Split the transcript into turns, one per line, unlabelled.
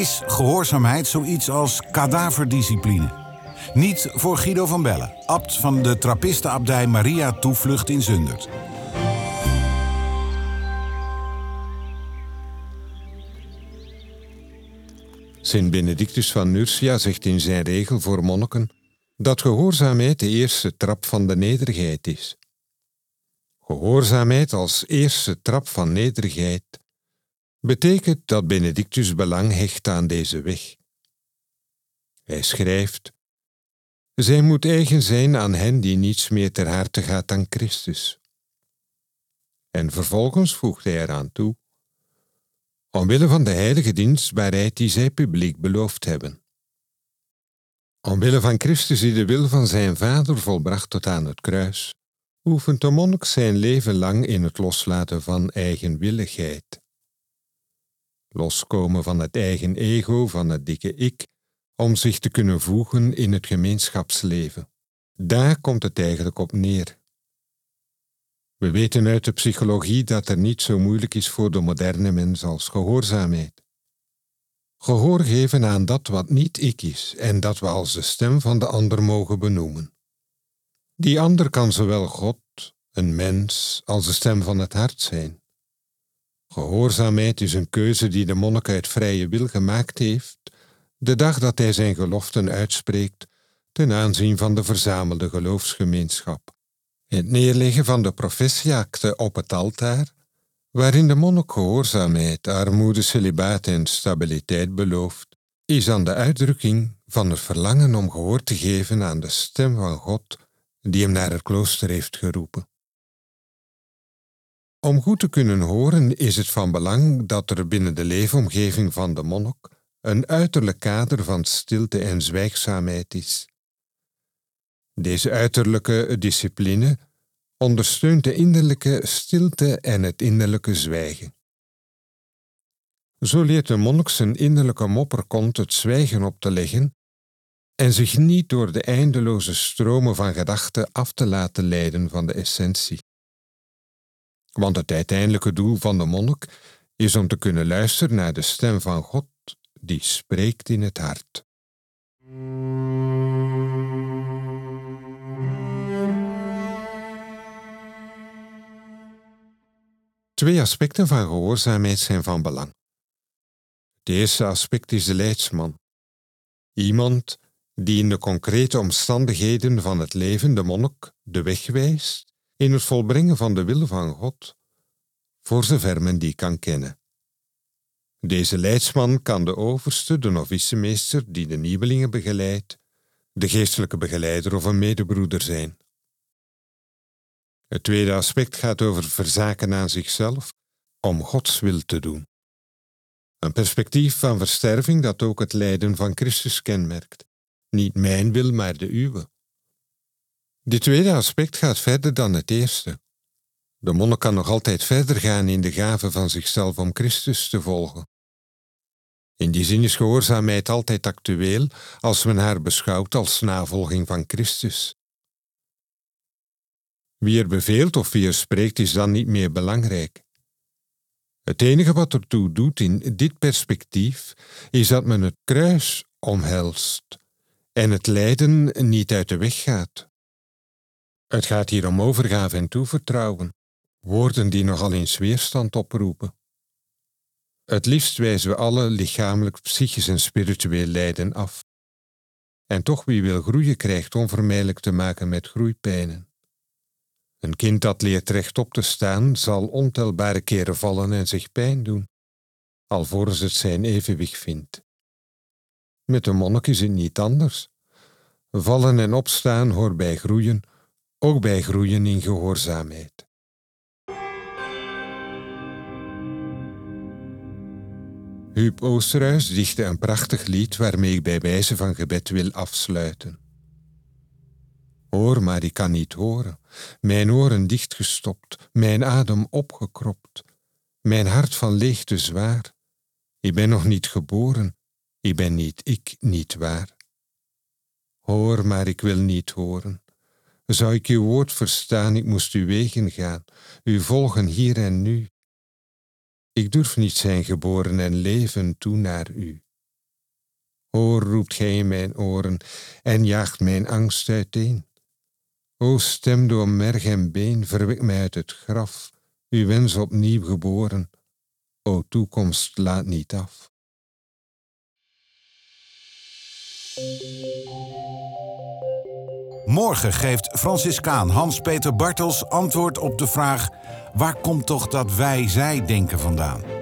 Is gehoorzaamheid zoiets als kadaverdiscipline? Niet voor Guido van Bellen, abt van de Trappistenabdij Maria Toevlucht in Zundert.
Sint Benedictus van Nursia zegt in zijn regel voor monniken dat gehoorzaamheid de eerste trap van de nederigheid is. Gehoorzaamheid als eerste trap van nederigheid betekent dat Benedictus belang hecht aan deze weg. Hij schrijft: Zij moet eigen zijn aan hen die niets meer ter harte gaat dan Christus. En vervolgens voegt hij eraan toe: Omwille van de heilige dienstbaarheid die zij publiek beloofd hebben. Omwille van Christus die de wil van zijn Vader volbracht tot aan het kruis, oefent de monnik zijn leven lang in het loslaten van eigenwilligheid loskomen van het eigen ego, van het dikke ik, om zich te kunnen voegen in het gemeenschapsleven. Daar komt het eigenlijk op neer. We weten uit de psychologie dat er niet zo moeilijk is voor de moderne mens als gehoorzaamheid. Gehoor geven aan dat wat niet ik is en dat we als de stem van de ander mogen benoemen. Die ander kan zowel God, een mens, als de stem van het hart zijn. Gehoorzaamheid is een keuze die de monnik uit vrije wil gemaakt heeft, de dag dat hij zijn geloften uitspreekt ten aanzien van de verzamelde geloofsgemeenschap. Het neerleggen van de professieakte op het altaar, waarin de monnik gehoorzaamheid, armoede, celibaat en stabiliteit belooft, is aan de uitdrukking van het verlangen om gehoor te geven aan de stem van God die hem naar het klooster heeft geroepen. Om goed te kunnen horen is het van belang dat er binnen de leefomgeving van de monnik een uiterlijk kader van stilte en zwijgzaamheid is. Deze uiterlijke discipline ondersteunt de innerlijke stilte en het innerlijke zwijgen. Zo leert de monnik zijn innerlijke mopperkont het zwijgen op te leggen en zich niet door de eindeloze stromen van gedachten af te laten leiden van de essentie. Want het uiteindelijke doel van de monnik is om te kunnen luisteren naar de stem van God die spreekt in het hart. Twee aspecten van gehoorzaamheid zijn van belang. Het eerste aspect is de leidsman. Iemand die in de concrete omstandigheden van het leven de monnik de weg wijst in het volbrengen van de wil van God, voor zover men die kan kennen. Deze leidsman kan de overste, de novicemeester die de nieuwelingen begeleidt, de geestelijke begeleider of een medebroeder zijn. Het tweede aspect gaat over verzaken aan zichzelf om Gods wil te doen. Een perspectief van versterving dat ook het lijden van Christus kenmerkt. Niet mijn wil, maar de uwe. Dit tweede aspect gaat verder dan het eerste. De monnik kan nog altijd verder gaan in de gave van zichzelf om Christus te volgen. In die zin is gehoorzaamheid altijd actueel als men haar beschouwt als navolging van Christus. Wie er beveelt of wie er spreekt is dan niet meer belangrijk. Het enige wat ertoe doet in dit perspectief is dat men het kruis omhelst en het lijden niet uit de weg gaat. Het gaat hier om overgave en toevertrouwen, woorden die nogal eens weerstand oproepen. Het liefst wijzen we alle lichamelijk, psychisch en spiritueel lijden af. En toch wie wil groeien krijgt onvermijdelijk te maken met groeipijnen. Een kind dat leert rechtop te staan zal ontelbare keren vallen en zich pijn doen, alvorens het zijn evenwicht vindt. Met de monnik is het niet anders. Vallen en opstaan hoort bij groeien, ook bij groeien in gehoorzaamheid. Huub Oosterhuis dichtte een prachtig lied waarmee ik bij wijze van gebed wil afsluiten. Hoor, maar ik kan niet horen, mijn oren dichtgestopt, mijn adem opgekropt, mijn hart van leegte zwaar. Ik ben nog niet geboren, ik ben niet ik, niet waar. Hoor, maar ik wil niet horen. Zou ik uw woord verstaan, ik moest uw wegen gaan, u volgen hier en nu. Ik durf niet zijn geboren en leven toe naar u. Hoor, roept gij in mijn oren en jaagt mijn angst uiteen. O stem door merg en been, verwik mij uit het graf, uw wens opnieuw geboren. O toekomst, laat niet af.
Morgen geeft Franciscaan Hans-Peter Bartels antwoord op de vraag: waar komt toch dat wij-zij-denken vandaan?